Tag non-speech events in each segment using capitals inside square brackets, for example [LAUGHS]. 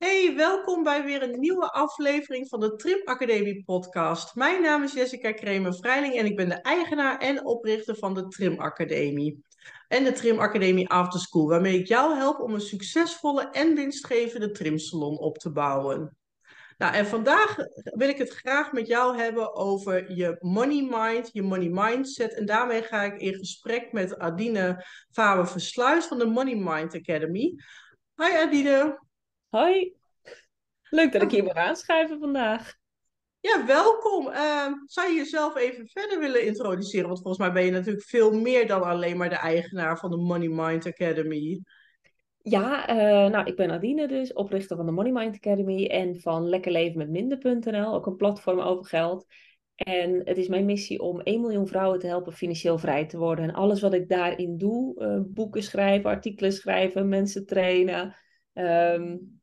Hey, welkom bij weer een nieuwe aflevering van de Trim Academie podcast. Mijn naam is Jessica Kremer-Vrijling en ik ben de eigenaar en oprichter van de Trim Academie. En de Trim Academie After School, waarmee ik jou help om een succesvolle en winstgevende trimsalon op te bouwen. Nou, en vandaag wil ik het graag met jou hebben over je money mind, je money mindset. En daarmee ga ik in gesprek met Adine Faber-Versluis van de Money Mind Academy. Hi Adine. Hoi, leuk dat ik hier mag aanschuiven vandaag. Ja, welkom. Uh, zou je jezelf even verder willen introduceren? Want volgens mij ben je natuurlijk veel meer dan alleen maar de eigenaar van de Money Mind Academy. Ja, uh, nou, ik ben Adine dus, oprichter van de Money Mind Academy en van lekkerlevenmetminder.nl, ook een platform over geld. En het is mijn missie om 1 miljoen vrouwen te helpen financieel vrij te worden. En alles wat ik daarin doe, uh, boeken schrijven, artikelen schrijven, mensen trainen, um,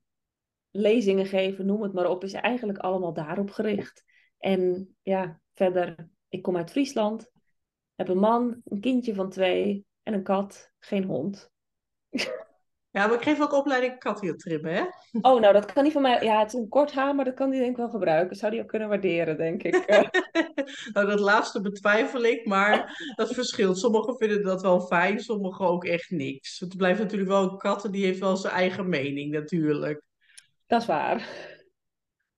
lezingen geven, noem het maar op, is eigenlijk allemaal daarop gericht. En ja, verder, ik kom uit Friesland, heb een man, een kindje van twee en een kat, geen hond. [LAUGHS] Ja, maar ik geef ook opleiding kathieltrimmen, hè? Oh, nou, dat kan niet van mij. Ja, het is een kort haar, maar dat kan die denk ik wel gebruiken. Zou die ook kunnen waarderen, denk ik. [LAUGHS] nou, dat laatste betwijfel ik, maar dat verschilt. Sommigen vinden dat wel fijn, sommigen ook echt niks. Het blijft natuurlijk wel een kat en die heeft wel zijn eigen mening, natuurlijk. Dat is waar.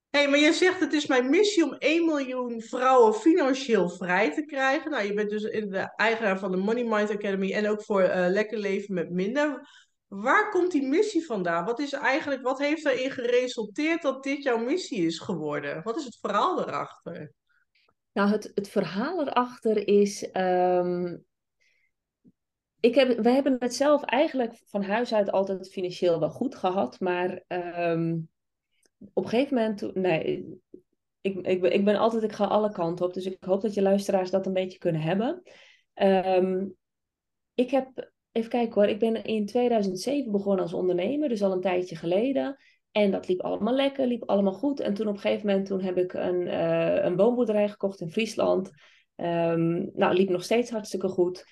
Hé, hey, maar je zegt het is mijn missie om 1 miljoen vrouwen financieel vrij te krijgen. Nou, je bent dus de eigenaar van de Money Mind Academy en ook voor uh, Lekker Leven met Minder. Waar komt die missie vandaan? Wat is eigenlijk, wat heeft erin geresulteerd dat dit jouw missie is geworden? Wat is het verhaal erachter? Nou, het, het verhaal erachter is. Um, ik heb, wij hebben het zelf eigenlijk van huis uit altijd financieel wel goed gehad. Maar um, op een gegeven moment. Nee, ik, ik, ik ben altijd. Ik ga alle kanten op. Dus ik hoop dat je luisteraars dat een beetje kunnen hebben. Um, ik heb Even kijken hoor, ik ben in 2007 begonnen als ondernemer, dus al een tijdje geleden. En dat liep allemaal lekker, liep allemaal goed. En toen op een gegeven moment toen heb ik een, uh, een woonboerderij gekocht in Friesland. Um, nou, liep nog steeds hartstikke goed.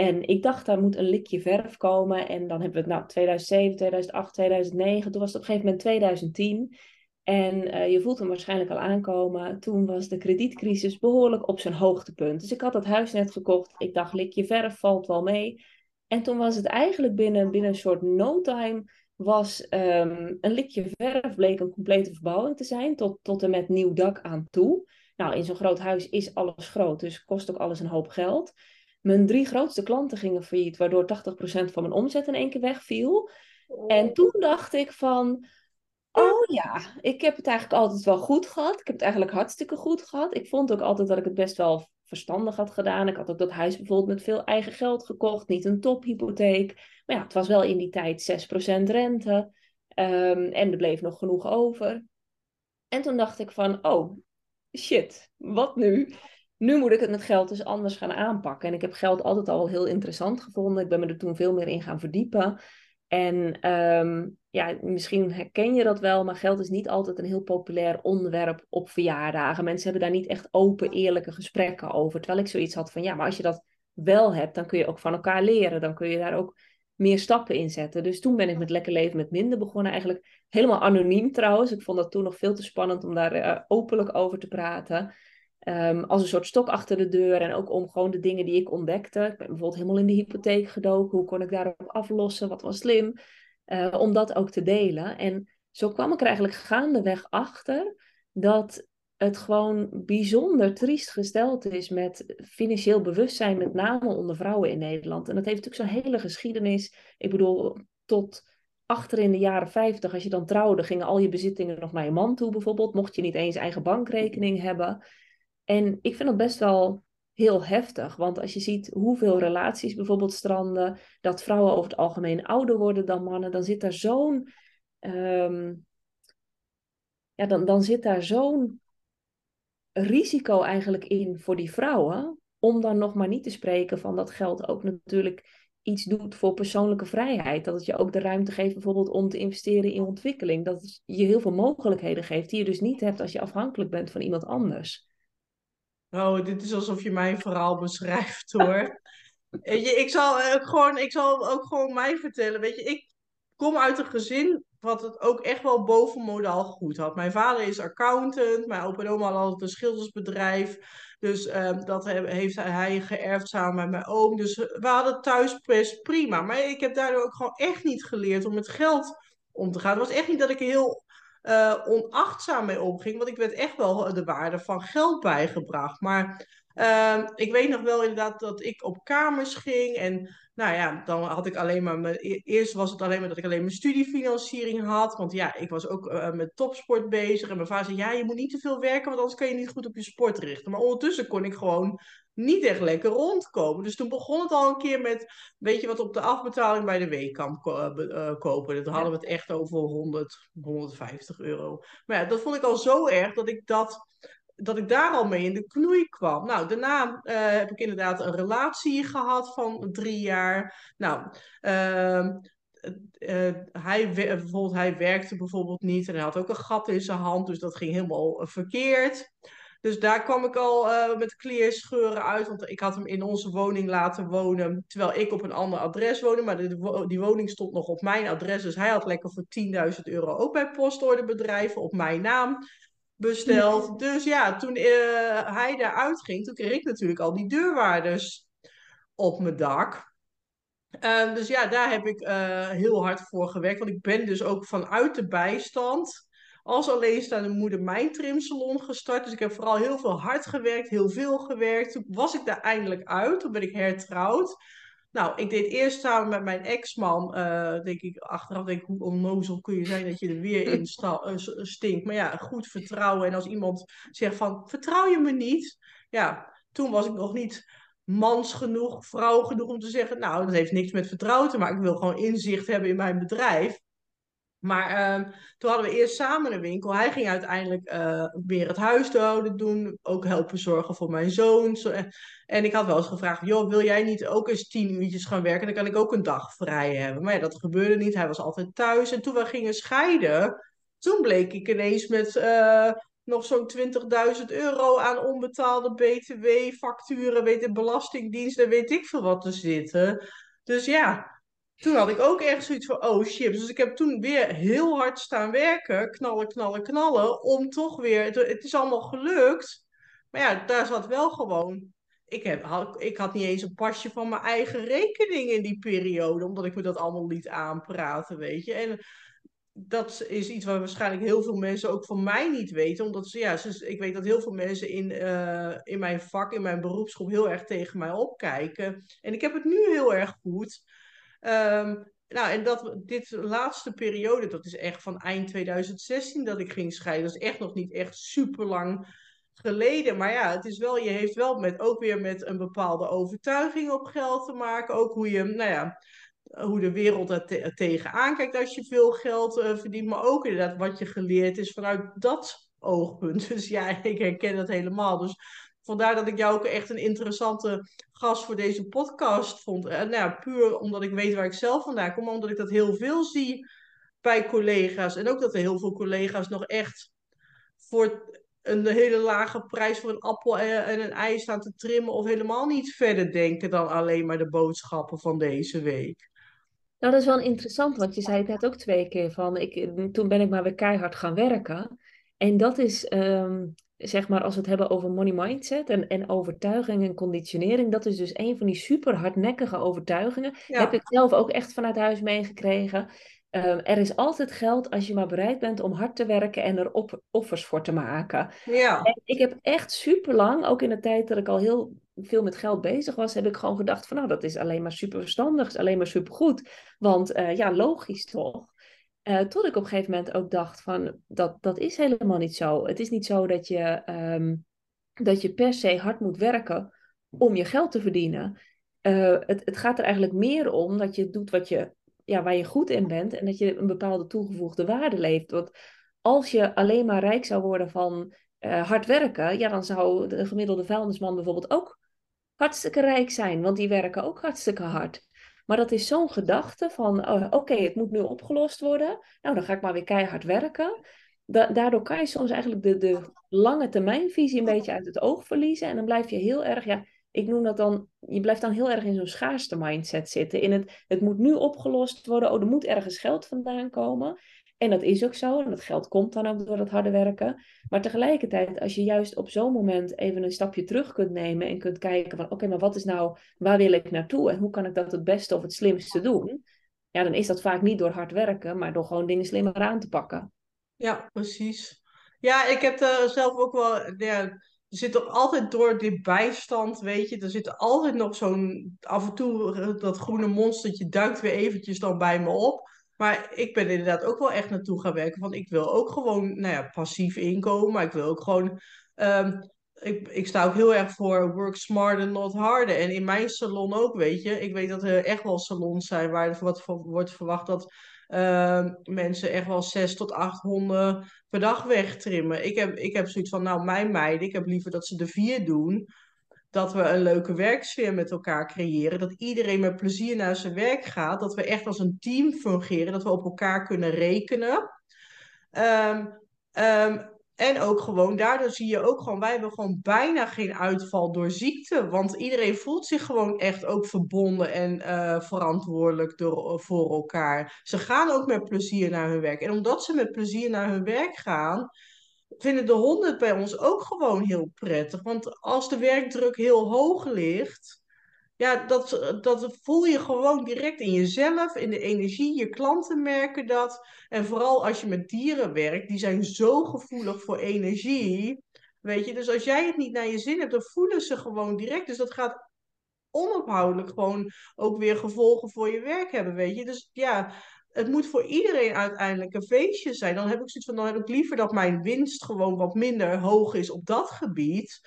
En ik dacht, daar moet een likje verf komen. En dan hebben we het, nou, 2007, 2008, 2009. Toen was het op een gegeven moment 2010. En uh, je voelt hem waarschijnlijk al aankomen. Toen was de kredietcrisis behoorlijk op zijn hoogtepunt. Dus ik had dat huis net gekocht. Ik dacht, likje verf valt wel mee. En toen was het eigenlijk binnen, binnen een soort no time was um, een likje verf bleek een complete verbouwing te zijn, tot, tot en met nieuw dak aan toe. Nou, in zo'n groot huis is alles groot, dus kost ook alles een hoop geld. Mijn drie grootste klanten gingen failliet, waardoor 80% van mijn omzet in één keer wegviel. En oh. toen dacht ik van, oh ja, ik heb het eigenlijk altijd wel goed gehad. Ik heb het eigenlijk hartstikke goed gehad. Ik vond ook altijd dat ik het best wel verstandig had gedaan. Ik had ook dat huis bijvoorbeeld met veel eigen geld gekocht, niet een tophypotheek. Maar ja, het was wel in die tijd 6% rente. Um, en er bleef nog genoeg over. En toen dacht ik van, oh, shit, wat nu? Nu moet ik het met geld dus anders gaan aanpakken. En ik heb geld altijd al heel interessant gevonden. Ik ben me er toen veel meer in gaan verdiepen. En um, ja, misschien herken je dat wel, maar geld is niet altijd een heel populair onderwerp op verjaardagen. Mensen hebben daar niet echt open, eerlijke gesprekken over. Terwijl ik zoiets had van, ja, maar als je dat wel hebt, dan kun je ook van elkaar leren. Dan kun je daar ook meer stappen in zetten. Dus toen ben ik met Lekker Leven met Minder begonnen. Eigenlijk helemaal anoniem trouwens. Ik vond dat toen nog veel te spannend om daar uh, openlijk over te praten. Um, als een soort stok achter de deur. En ook om gewoon de dingen die ik ontdekte. Ik ben bijvoorbeeld helemaal in de hypotheek gedoken. Hoe kon ik daarop aflossen? Wat was slim? Uh, om dat ook te delen. En zo kwam ik er eigenlijk gaandeweg achter dat het gewoon bijzonder triest gesteld is met financieel bewustzijn, met name onder vrouwen in Nederland. En dat heeft natuurlijk zo'n hele geschiedenis. Ik bedoel, tot achter in de jaren 50, als je dan trouwde, gingen al je bezittingen nog naar je man toe bijvoorbeeld. Mocht je niet eens eigen bankrekening hebben. En ik vind dat best wel heel heftig. Want als je ziet hoeveel relaties bijvoorbeeld stranden, dat vrouwen over het algemeen ouder worden dan mannen, dan zit daar zo'n. Um, ja, dan, dan zit daar zo'n risico eigenlijk in voor die vrouwen. Om dan nog maar niet te spreken van dat geld ook natuurlijk iets doet voor persoonlijke vrijheid. Dat het je ook de ruimte geeft bijvoorbeeld om te investeren in ontwikkeling. Dat het je heel veel mogelijkheden geeft die je dus niet hebt als je afhankelijk bent van iemand anders. Oh, dit is alsof je mijn verhaal beschrijft hoor. je, ik, zal ook gewoon, ik zal ook gewoon mij vertellen. Weet je, ik kom uit een gezin wat het ook echt wel bovenmodaal goed had. Mijn vader is accountant, mijn opa en oma hadden een schildersbedrijf. Dus ehm, dat heeft hij geërfd samen met mijn oom. Dus we hadden thuis best prima. Maar ik heb daardoor ook gewoon echt niet geleerd om met geld om te gaan. Het was echt niet dat ik heel uh, onachtzaam mee omging. Want ik werd echt wel de waarde van geld bijgebracht. Maar uh, ik weet nog wel inderdaad dat ik op kamers ging. En nou ja, dan had ik alleen maar mijn. E-, eerst was het alleen maar dat ik alleen mijn studiefinanciering had. Want ja, ik was ook uh, met topsport bezig. En mijn vader zei: Ja, je moet niet te veel werken, want anders kan je niet goed op je sport richten. Maar ondertussen kon ik gewoon niet echt lekker rondkomen. Dus toen begon het al een keer met, weet je wat, op de afbetaling bij de weekkamp uh, kopen. Dan hadden we het echt over 100, 150 euro. Maar ja, dat vond ik al zo erg dat ik dat dat ik daar al mee in de knoei kwam. Nou, daarna uh, heb ik inderdaad een relatie gehad van drie jaar. Nou, uh, uh, hij, bijvoorbeeld, hij werkte bijvoorbeeld niet en hij had ook een gat in zijn hand, dus dat ging helemaal verkeerd. Dus daar kwam ik al met kleerscheuren uit, want ik had hem in onze woning laten wonen, terwijl ik op een ander adres woonde, maar die woning stond nog op mijn adres, dus hij had lekker voor 10.000 euro ook bij postorderbedrijven op mijn naam besteld. Dus ja, toen uh, hij daaruit ging, toen kreeg ik natuurlijk al die deurwaarders op mijn dak. Uh, dus ja, daar heb ik uh, heel hard voor gewerkt. Want ik ben dus ook vanuit de bijstand als alleenstaande moeder mijn trimsalon gestart. Dus ik heb vooral heel veel hard gewerkt, heel veel gewerkt. Toen was ik daar eindelijk uit. Toen ben ik hertrouwd. Nou, ik deed eerst samen met mijn ex-man, uh, denk ik, achteraf denk ik, hoe onnozel kun je zijn dat je er weer in [LAUGHS] uh, stinkt. Maar ja, goed vertrouwen. En als iemand zegt van, vertrouw je me niet? Ja, toen was ik nog niet mans genoeg, vrouw genoeg om te zeggen, nou, dat heeft niks met vertrouwen te maken. Ik wil gewoon inzicht hebben in mijn bedrijf. Maar uh, toen hadden we eerst samen een winkel. Hij ging uiteindelijk uh, weer het huishouden doen. Ook helpen zorgen voor mijn zoon. En ik had wel eens gevraagd: joh, wil jij niet ook eens tien uurtjes gaan werken? Dan kan ik ook een dag vrij hebben. Maar ja, dat gebeurde niet. Hij was altijd thuis. En toen we gingen scheiden, toen bleek ik ineens met uh, nog zo'n 20.000 euro aan onbetaalde BTW-facturen, weet de Belastingdienst en weet ik veel wat te zitten. Dus ja, toen had ik ook echt zoiets van, oh shit. Dus ik heb toen weer heel hard staan werken, knallen, knallen, knallen, om toch weer, het, is allemaal gelukt. Maar ja, daar zat wel gewoon, ik, heb, had, ik had niet eens een pasje van mijn eigen rekening in die periode, omdat ik me dat allemaal liet aanpraten, weet je. En dat is iets waar waarschijnlijk heel veel mensen ook van mij niet weten. Omdat ze, ja, ik weet dat heel veel mensen in, uh, in mijn vak, in mijn beroepsgroep heel erg tegen mij opkijken. En ik heb het nu heel erg goed. Um, nou, en dat, dit laatste periode, dat is echt van eind 2016 dat ik ging scheiden. Dat is echt nog niet echt super lang geleden. Maar ja, het is wel, je heeft wel met, ook weer met een bepaalde overtuiging op geld te maken. Ook hoe je, nou ja, hoe de wereld er te tegenaan kijkt als je veel geld uh, verdient. Maar ook inderdaad wat je geleerd is vanuit dat oogpunt. [LAUGHS] Dus ja, ik herken dat helemaal. Dus vandaar dat ik jou ook echt een interessante gast voor deze podcast vond. En nou ja, puur omdat ik weet waar ik zelf vandaan kom, maar omdat ik dat heel veel zie bij collega's. En ook dat er heel veel collega's nog echt voor een hele lage prijs voor een appel en een ei staan te trimmen of helemaal niet verder denken dan alleen maar de boodschappen van deze week. Nou, dat is wel interessant, want je zei het net ook twee keer van, ik, toen ben ik maar weer keihard gaan werken. En dat is, ehm, zeg maar, als we het hebben over money mindset en, en overtuiging en conditionering, dat is dus een van die super hardnekkige overtuigingen. Heb ik zelf ook echt vanuit huis meegekregen. Ehm, er is altijd geld als je maar bereid bent om hard te werken en er op, offers voor te maken. Ja. En ik heb echt super lang, ook in de tijd dat ik al heel veel met geld bezig was, heb ik gewoon gedacht van nou, dat is alleen maar super verstandig, is alleen maar super goed. Want uh, ja, logisch toch? Uh, tot ik op een gegeven moment ook dacht van dat, dat is helemaal niet zo. Het is niet zo dat je, um, dat je per se hard moet werken om je geld te verdienen. Uh, het, het gaat er eigenlijk meer om dat je doet wat je, ja, waar je goed in bent en dat je een bepaalde toegevoegde waarde leeft. Want als je alleen maar rijk zou worden van uh, hard werken, ja, dan zou de gemiddelde vuilnisman bijvoorbeeld ook hartstikke rijk zijn, want die werken ook hartstikke hard. Maar dat is zo'n gedachte van, oh, oké, het moet nu opgelost worden. Nou, dan ga ik maar weer keihard werken. daardoor kan je soms eigenlijk de, de lange termijnvisie een beetje uit het oog verliezen. En dan blijf je heel erg, ja, ik noem dat dan, je blijft dan heel erg in zo'n schaarste mindset zitten. In het, het moet nu opgelost worden, oh, er moet ergens geld vandaan komen. En dat is ook zo. En dat geld komt dan ook door het harde werken. Maar tegelijkertijd, als je juist op zo'n moment even een stapje terug kunt nemen en kunt kijken van oké, maar wat is nou, waar wil ik naartoe en hoe kan ik dat het beste of het slimste doen? Ja, dan is dat vaak niet door hard werken, maar door gewoon dingen slimmer aan te pakken. Ja, precies. Ja, ik heb er zelf ook wel. Ja, er zit toch altijd door dit bijstand, weet je. Er zit altijd nog zo'n. Af en toe eh, dat groene monstertje duikt weer eventjes dan bij me op. Maar ik ben inderdaad ook wel echt naartoe gaan werken. Want ik wil ook gewoon, nou ja, passief inkomen. Maar ik wil ook gewoon. ehm, ik, ik sta ook heel erg voor work smarter, not harder. En in mijn salon ook, weet je. Ik weet dat er echt wel salons zijn waar wat wordt verwacht dat ehm, mensen echt wel 6 tot 8 honden per dag wegtrimmen. Ik heb, ik heb zoiets van, nou, mijn meiden, ik heb liever dat ze er vier doen. Dat we een leuke werksfeer met elkaar creëren. Dat iedereen met plezier naar zijn werk gaat. Dat we echt als een team fungeren. Dat we op elkaar kunnen rekenen. Ehm, ehm, en ook gewoon, daardoor zie je ook gewoon, wij hebben gewoon bijna geen uitval door ziekte. Want iedereen voelt zich gewoon echt ook verbonden en eh, verantwoordelijk door, voor elkaar. Ze gaan ook met plezier naar hun werk. En omdat ze met plezier naar hun werk gaan, vinden de honden bij ons ook gewoon heel prettig. Want als de werkdruk heel hoog ligt. Ja, dat, dat voel je gewoon direct in jezelf, in de energie. Je klanten merken dat. En vooral als je met dieren werkt, die zijn zo gevoelig voor energie. Weet je, dus als jij het niet naar je zin hebt, dan voelen ze gewoon direct. Dus dat gaat onophoudelijk gewoon ook weer gevolgen voor je werk hebben, weet je. Dus ja, het moet voor iedereen uiteindelijk een feestje zijn. Dan heb ik zoiets van, dan heb ik liever dat mijn winst gewoon wat minder hoog is op dat gebied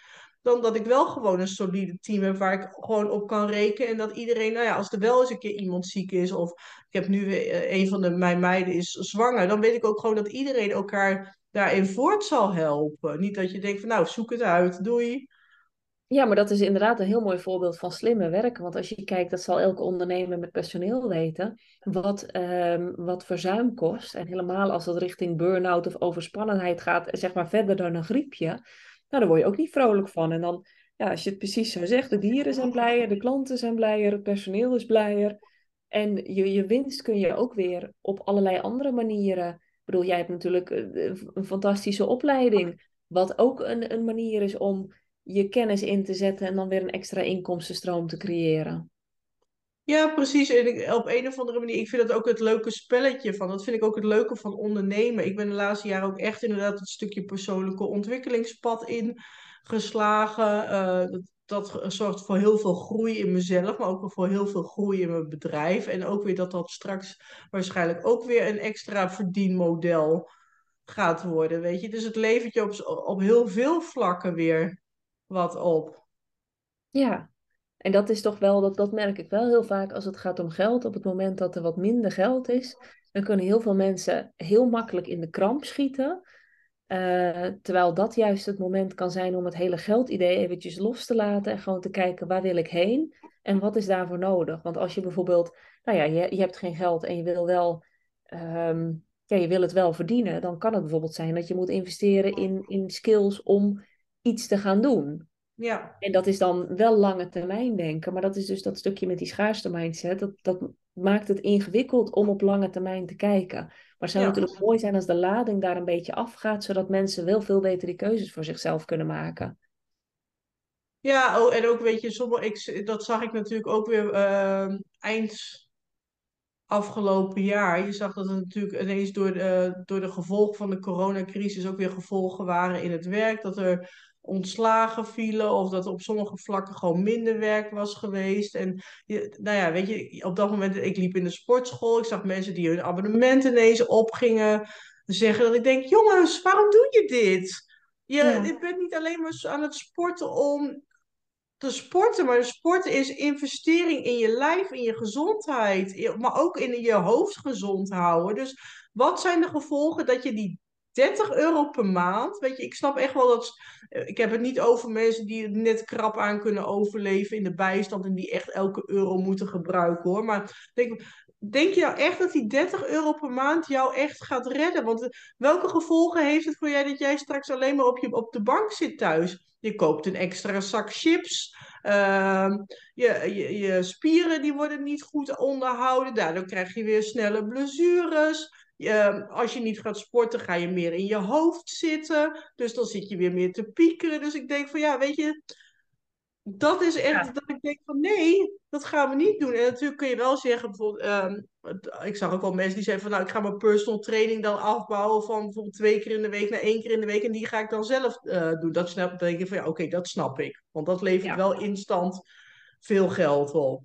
dan dat ik wel gewoon een solide team heb waar ik gewoon op kan rekenen. En dat iedereen, nou ja, als er wel eens een keer iemand ziek is, of ik heb nu weer, eh, een van de, mijn meiden is zwanger, dan weet ik ook gewoon dat iedereen elkaar daarin voort zal helpen. Niet dat je denkt van, nou, zoek het uit, doei. Ja, maar dat is inderdaad een heel mooi voorbeeld van slimme werken. Want als je kijkt, dat zal elke ondernemer met personeel weten, wat, ehm, wat verzuim kost. En helemaal als dat richting burn-out of overspannenheid gaat, zeg maar verder dan een griepje. Nou, daar word je ook niet vrolijk van. En dan, ja, als je het precies zo zegt, de dieren zijn blijer, de klanten zijn blijer, het personeel is blijer. En je, je winst kun je ook weer op allerlei andere manieren. Ik bedoel, jij hebt natuurlijk eh, een fantastische opleiding. Wat ook een, een manier is om je kennis in te zetten en dan weer een extra inkomstenstroom te creëren. Ja, precies. En op een of andere manier, ik vind dat ook het leuke spelletje van. Dat vind ik ook het leuke van ondernemen. Ik ben de laatste jaren ook echt inderdaad het stukje persoonlijke ontwikkelingspad ingeslagen. Uh, dat, dat zorgt voor heel veel groei in mezelf, maar ook voor heel veel groei in mijn bedrijf. En ook weer dat dat straks waarschijnlijk ook weer een extra verdienmodel gaat worden, weet je. Dus het levert je op, op heel veel vlakken weer wat op. Ja, en dat is toch wel, dat, dat merk ik wel heel vaak als het gaat om geld. Op het moment dat er wat minder geld is, dan kunnen heel veel mensen heel makkelijk in de kramp schieten. Uh, terwijl dat juist het moment kan zijn om het hele geldidee eventjes los te laten en gewoon te kijken waar wil ik heen en wat is daarvoor nodig. Want als je bijvoorbeeld, nou ja, je, je hebt geen geld en je wil wel, ehm, ja, je wil het wel verdienen, dan kan het bijvoorbeeld zijn dat je moet investeren in, in skills om iets te gaan doen. Ja. En dat is dan wel lange termijn denken, maar dat is dus dat stukje met die schaarste mindset. Dat, dat maakt het ingewikkeld om op lange termijn te kijken. Maar het zou Ja. natuurlijk mooi zijn als de lading daar een beetje afgaat, zodat mensen wel veel beter die keuzes voor zichzelf kunnen maken. Ja, oh, en ook weet je, sommige, ik, dat zag ik natuurlijk ook weer ehm, eind afgelopen jaar. Je zag dat er natuurlijk ineens door de, door de gevolgen van de coronacrisis ook weer gevolgen waren in het werk. Dat er ontslagen vielen of dat er op sommige vlakken gewoon minder werk was geweest. En je, nou ja, weet je, op dat moment, ik liep in de sportschool. Ik zag mensen die hun abonnement ineens opgingen zeggen. Dat ik denk, jongens, waarom doe je dit? Je, Ja. je bent niet alleen maar aan het sporten om te sporten, maar sporten is investering in je lijf, in je gezondheid, maar ook in je hoofd gezond houden. Dus wat zijn de gevolgen dat je die 30 euro per maand, weet je, ik snap echt wel dat, eh, ik heb het niet over mensen die het net krap aan kunnen overleven in de bijstand en die echt elke euro moeten gebruiken hoor, maar denk, denk je nou echt dat die 30 euro per maand jou echt gaat redden? Want eh, welke gevolgen heeft het voor jij dat jij straks alleen maar op, je, op de bank zit thuis? Je koopt een extra zak chips. Ehm, je, je, spieren die worden niet goed onderhouden. Daardoor krijg je weer snelle blessures. Ehm, als je niet gaat sporten, ga je meer in je hoofd zitten. Dus dan zit je weer meer te piekeren. Dus ik denk van ja, weet je, dat is echt dat ik denk van nee, dat gaan we niet doen. En natuurlijk kun je wel zeggen, bijvoorbeeld, ehm, ik zag ook wel mensen die zeggen van nou, ik ga mijn personal training dan afbouwen van bijvoorbeeld twee keer in de week naar één keer in de week. En die ga ik dan zelf uh, doen. Dat snap, dan denk ik van ja, oké, dat snap ik. Want dat levert wel instant veel geld op.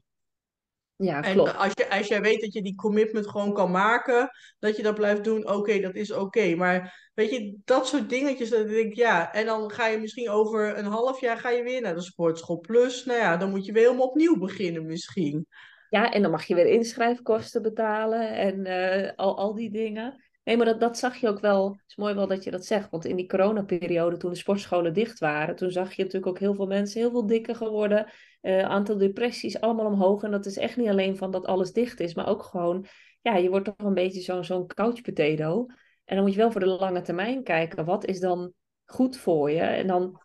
Ja, klopt. En als, je, als jij weet dat je die commitment gewoon kan maken, dat je dat blijft doen, oké, dat is oké. Maar weet je, dat soort dingetjes, dat ik denk, ja, en dan ga je misschien over een half jaar ga je weer naar de sportschool. Plus, nou ja, dan moet je weer helemaal opnieuw beginnen misschien. Ja, en dan mag je weer inschrijfkosten betalen en uh, al, al die dingen. Nee, maar dat, dat zag je ook wel. Het is mooi wel dat je dat zegt. Want in die coronaperiode, toen de sportscholen dicht waren, toen zag je natuurlijk ook heel veel mensen heel veel dikker geworden. Uh, aantal depressies allemaal omhoog. En dat is echt niet alleen van dat alles dicht is, maar ook gewoon, ja, je wordt toch een beetje zo'n zo'n couch potato. En dan moet je wel voor de lange termijn kijken. Wat is dan goed voor je? En dan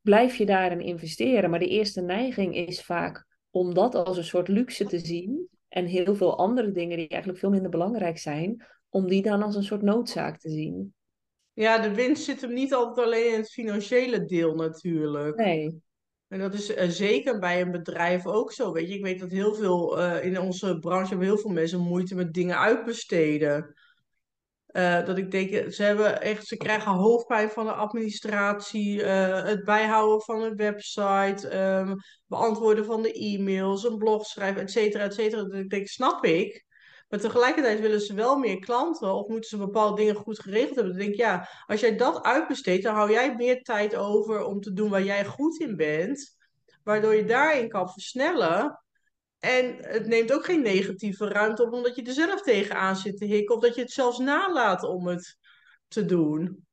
blijf je daarin investeren. Maar de eerste neiging is vaak om dat als een soort luxe te zien. En heel veel andere dingen die eigenlijk veel minder belangrijk zijn, om die dan als een soort noodzaak te zien. Ja, de winst zit hem niet altijd alleen in het financiële deel natuurlijk. Nee. En dat is uh, zeker bij een bedrijf ook zo. Weet je, ik weet dat heel veel uh, in onze branche hebben heel veel mensen moeite met dingen uitbesteden. Uh, dat ik denk, ze hebben echt, ze krijgen hoofdpijn van de administratie, het bijhouden van een website, um, beantwoorden van de e-mails, een blog schrijven, et cetera, et cetera. Dat ik denk, snap ik. Maar tegelijkertijd willen ze wel meer klanten of moeten ze bepaalde dingen goed geregeld hebben. Dan denk ik, ja, als jij dat uitbesteedt, dan hou jij meer tijd over om te doen waar jij goed in bent. Waardoor je daarin kan versnellen. En het neemt ook geen negatieve ruimte op omdat je er zelf tegenaan zit te hikken. Of dat je het zelfs nalaat om het te doen.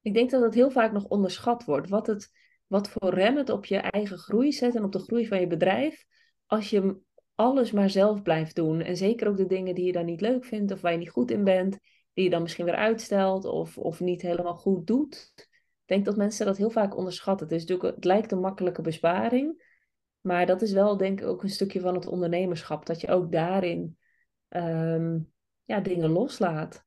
Ik denk dat het heel vaak nog onderschat wordt. Wat, het, wat voor rem het op je eigen groei zet en op de groei van je bedrijf. Als je alles maar zelf blijft doen. En zeker ook de dingen die je dan niet leuk vindt of waar je niet goed in bent, die je dan misschien weer uitstelt of, of niet helemaal goed doet. Ik denk dat mensen dat heel vaak onderschatten. Het, is natuurlijk, het lijkt een makkelijke besparing, maar dat is wel denk ik ook een stukje van het ondernemerschap. Dat je ook daarin ehm, ja, dingen loslaat.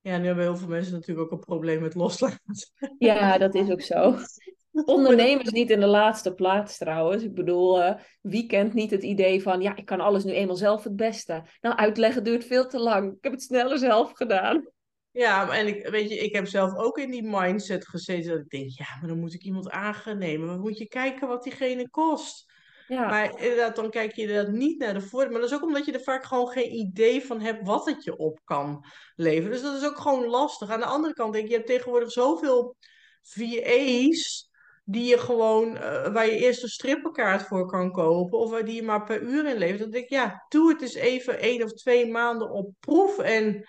Ja, nu hebben heel veel mensen natuurlijk ook een probleem met loslaten. Ja, dat is ook zo. [LAUGHS] Ondernemers niet in de laatste plaats trouwens. Ik bedoel, uh, wie kent niet het idee van, ja, ik kan alles nu eenmaal zelf het beste. Nou, uitleggen duurt veel te lang. Ik heb het sneller zelf gedaan. Ja, en ik, weet je, ik heb zelf ook in die mindset gezeten dat ik denk, ja, maar dan moet ik iemand aannemen. Dan moet je kijken wat diegene kost. Ja. Maar inderdaad, dan kijk je inderdaad niet naar de voordelen. Maar dat is ook omdat je er vaak gewoon geen idee van hebt wat het je op kan leveren. Dus dat is ook gewoon lastig. Aan de andere kant denk ik, je hebt tegenwoordig zoveel VA's die je gewoon, uh, waar je eerst een strippenkaart voor kan kopen, of waar die je maar per uur in levert. Dan denk ik, ja, doe het eens even één of twee maanden op proef. En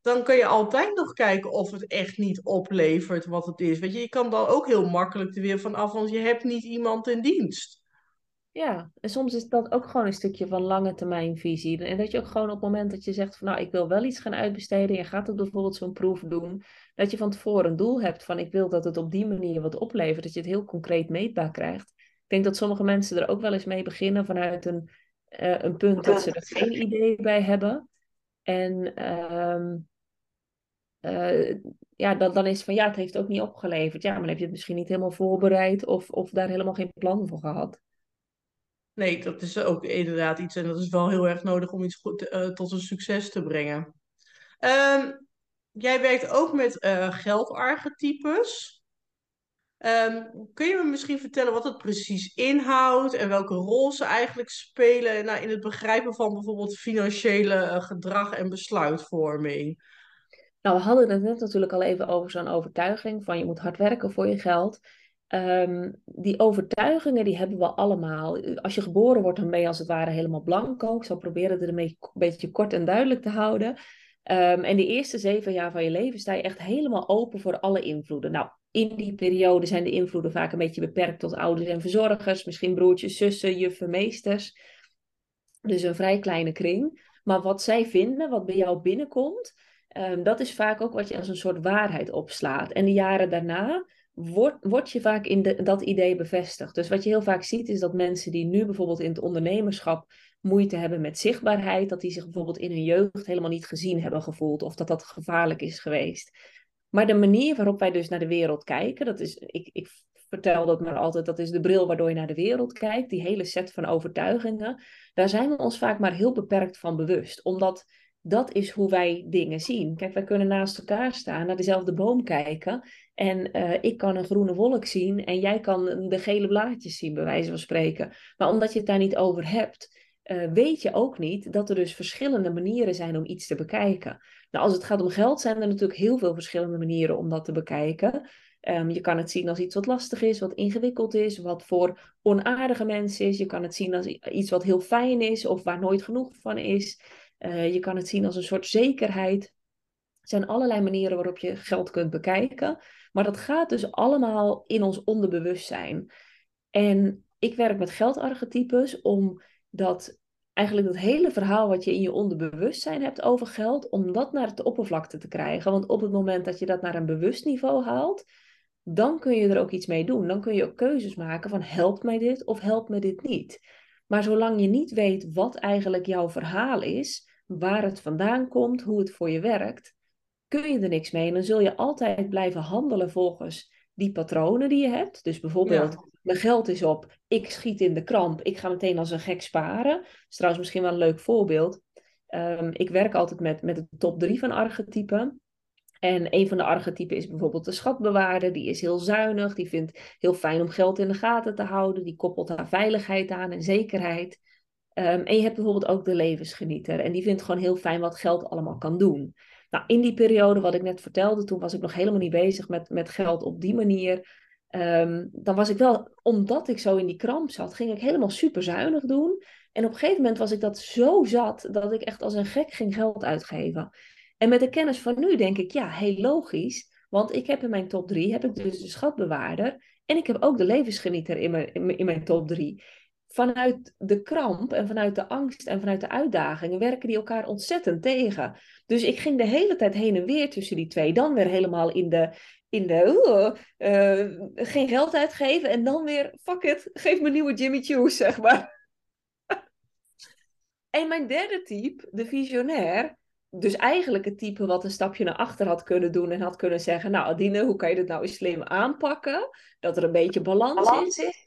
dan kun je altijd nog kijken of het echt niet oplevert wat het is. Weet je, je kan dan ook heel makkelijk er weer van af, want je hebt niet iemand in dienst. Ja, en soms is dat ook gewoon een stukje van lange termijn visie. En dat je ook gewoon op het moment dat je zegt van nou, ik wil wel iets gaan uitbesteden. Je gaat het bijvoorbeeld zo'n proef doen. Dat je van tevoren een doel hebt van ik wil dat het op die manier wat oplevert. Dat je het heel concreet meetbaar krijgt. Ik denk dat sommige mensen er ook wel eens mee beginnen vanuit een, uh, een punt dat ze er geen idee bij hebben. En uh, uh, ja, dan, dan is van ja, het heeft ook niet opgeleverd. Ja, maar dan heb je het misschien niet helemaal voorbereid of, of daar helemaal geen plan voor gehad. Nee, dat is ook inderdaad iets en dat is wel heel erg nodig om iets goed, uh, tot een succes te brengen. Um, jij werkt ook met uh, geldarchetypes. Um, kun je me misschien vertellen wat het precies inhoudt en welke rol ze eigenlijk spelen nou, in het begrijpen van bijvoorbeeld financiële uh, gedrag en besluitvorming? Nou, we hadden het net natuurlijk al even over zo'n overtuiging van je moet hard werken voor je geld. Um, die overtuigingen die hebben we allemaal. Als je geboren wordt, dan ben je als het ware helemaal blanco. Ik zal proberen het een beetje kort en duidelijk te houden. Um, en de eerste zeven jaar van je leven sta je echt helemaal open voor alle invloeden. Nou, in die periode zijn de invloeden vaak een beetje beperkt tot ouders en verzorgers, misschien broertjes, zussen, juffen, meesters. Dus een vrij kleine kring. Maar wat zij vinden, wat bij jou binnenkomt, um, dat is vaak ook wat je als een soort waarheid opslaat. En de jaren daarna wordt, word je vaak in dat idee bevestigd. Dus wat je heel vaak ziet is dat mensen die nu bijvoorbeeld in het ondernemerschap moeite hebben met zichtbaarheid, dat die zich bijvoorbeeld in hun jeugd helemaal niet gezien hebben gevoeld of dat dat gevaarlijk is geweest. Maar de manier waarop wij dus naar de wereld kijken, dat is, ik, ik vertel dat maar altijd, dat is de bril waardoor je naar de wereld kijkt, die hele set van overtuigingen, daar zijn we ons vaak maar heel beperkt van bewust, omdat dat is hoe wij dingen zien. Kijk, wij kunnen naast elkaar staan, naar dezelfde boom kijken. En uh, ik kan een groene wolk zien en jij kan de gele blaadjes zien, bij wijze van spreken. Maar omdat je het daar niet over hebt, uh, weet je ook niet dat er dus verschillende manieren zijn om iets te bekijken. Nou, als het gaat om geld, zijn er natuurlijk heel veel verschillende manieren om dat te bekijken. Um, je kan het zien als iets wat lastig is, wat ingewikkeld is, wat voor onaardige mensen is. Je kan het zien als iets wat heel fijn is of waar nooit genoeg van is. Uh, je kan het zien als een soort zekerheid. Er zijn allerlei manieren waarop je geld kunt bekijken. Maar dat gaat dus allemaal in ons onderbewustzijn. En ik werk met geldarchetypes om dat eigenlijk dat hele verhaal wat je in je onderbewustzijn hebt over geld, om dat naar het oppervlakte te krijgen. Want op het moment dat je dat naar een bewust niveau haalt, dan kun je er ook iets mee doen. Dan kun je ook keuzes maken van helpt mij dit of helpt me dit niet. Maar zolang je niet weet wat eigenlijk jouw verhaal is, waar het vandaan komt, hoe het voor je werkt, kun je er niks mee. En dan zul je altijd blijven handelen volgens die patronen die je hebt. Dus bijvoorbeeld, mijn geld is op, ik schiet in de kramp, ik ga meteen als een gek sparen. Dat is trouwens misschien wel een leuk voorbeeld. Um, ik werk altijd met, met de top drie van archetypen. En een van de archetypen is bijvoorbeeld de schatbewaarder. Die is heel zuinig, die vindt heel fijn om geld in de gaten te houden. Die koppelt daar veiligheid aan en zekerheid. Um, en je hebt bijvoorbeeld ook de levensgenieter. En die vindt gewoon heel fijn wat geld allemaal kan doen. Nou, in die periode wat ik net vertelde, toen was ik nog helemaal niet bezig met, met geld op die manier. Um, dan was ik wel, omdat ik zo in die kramp zat, ging ik helemaal super zuinig doen. En op een gegeven moment was ik dat zo zat, dat ik echt als een gek ging geld uitgeven. En met de kennis van nu denk ik, ja, heel logisch. Want ik heb in mijn top drie, heb ik dus de schatbewaarder. En ik heb ook de levensgenieter in mijn, in mijn top drie vanuit de kramp en vanuit de angst en vanuit de uitdagingen werken die elkaar ontzettend tegen. Dus ik ging de hele tijd heen en weer tussen die twee. Dan weer helemaal in de, in de uh, geen geld uitgeven en dan weer, fuck it, geef me nieuwe Jimmy Choo's, zeg maar. en mijn derde type, de visionair, dus eigenlijk het type wat een stapje naar achter had kunnen doen en had kunnen zeggen, nou Adine, hoe kan je dit nou eens slim aanpakken? Dat er een beetje balans, balans is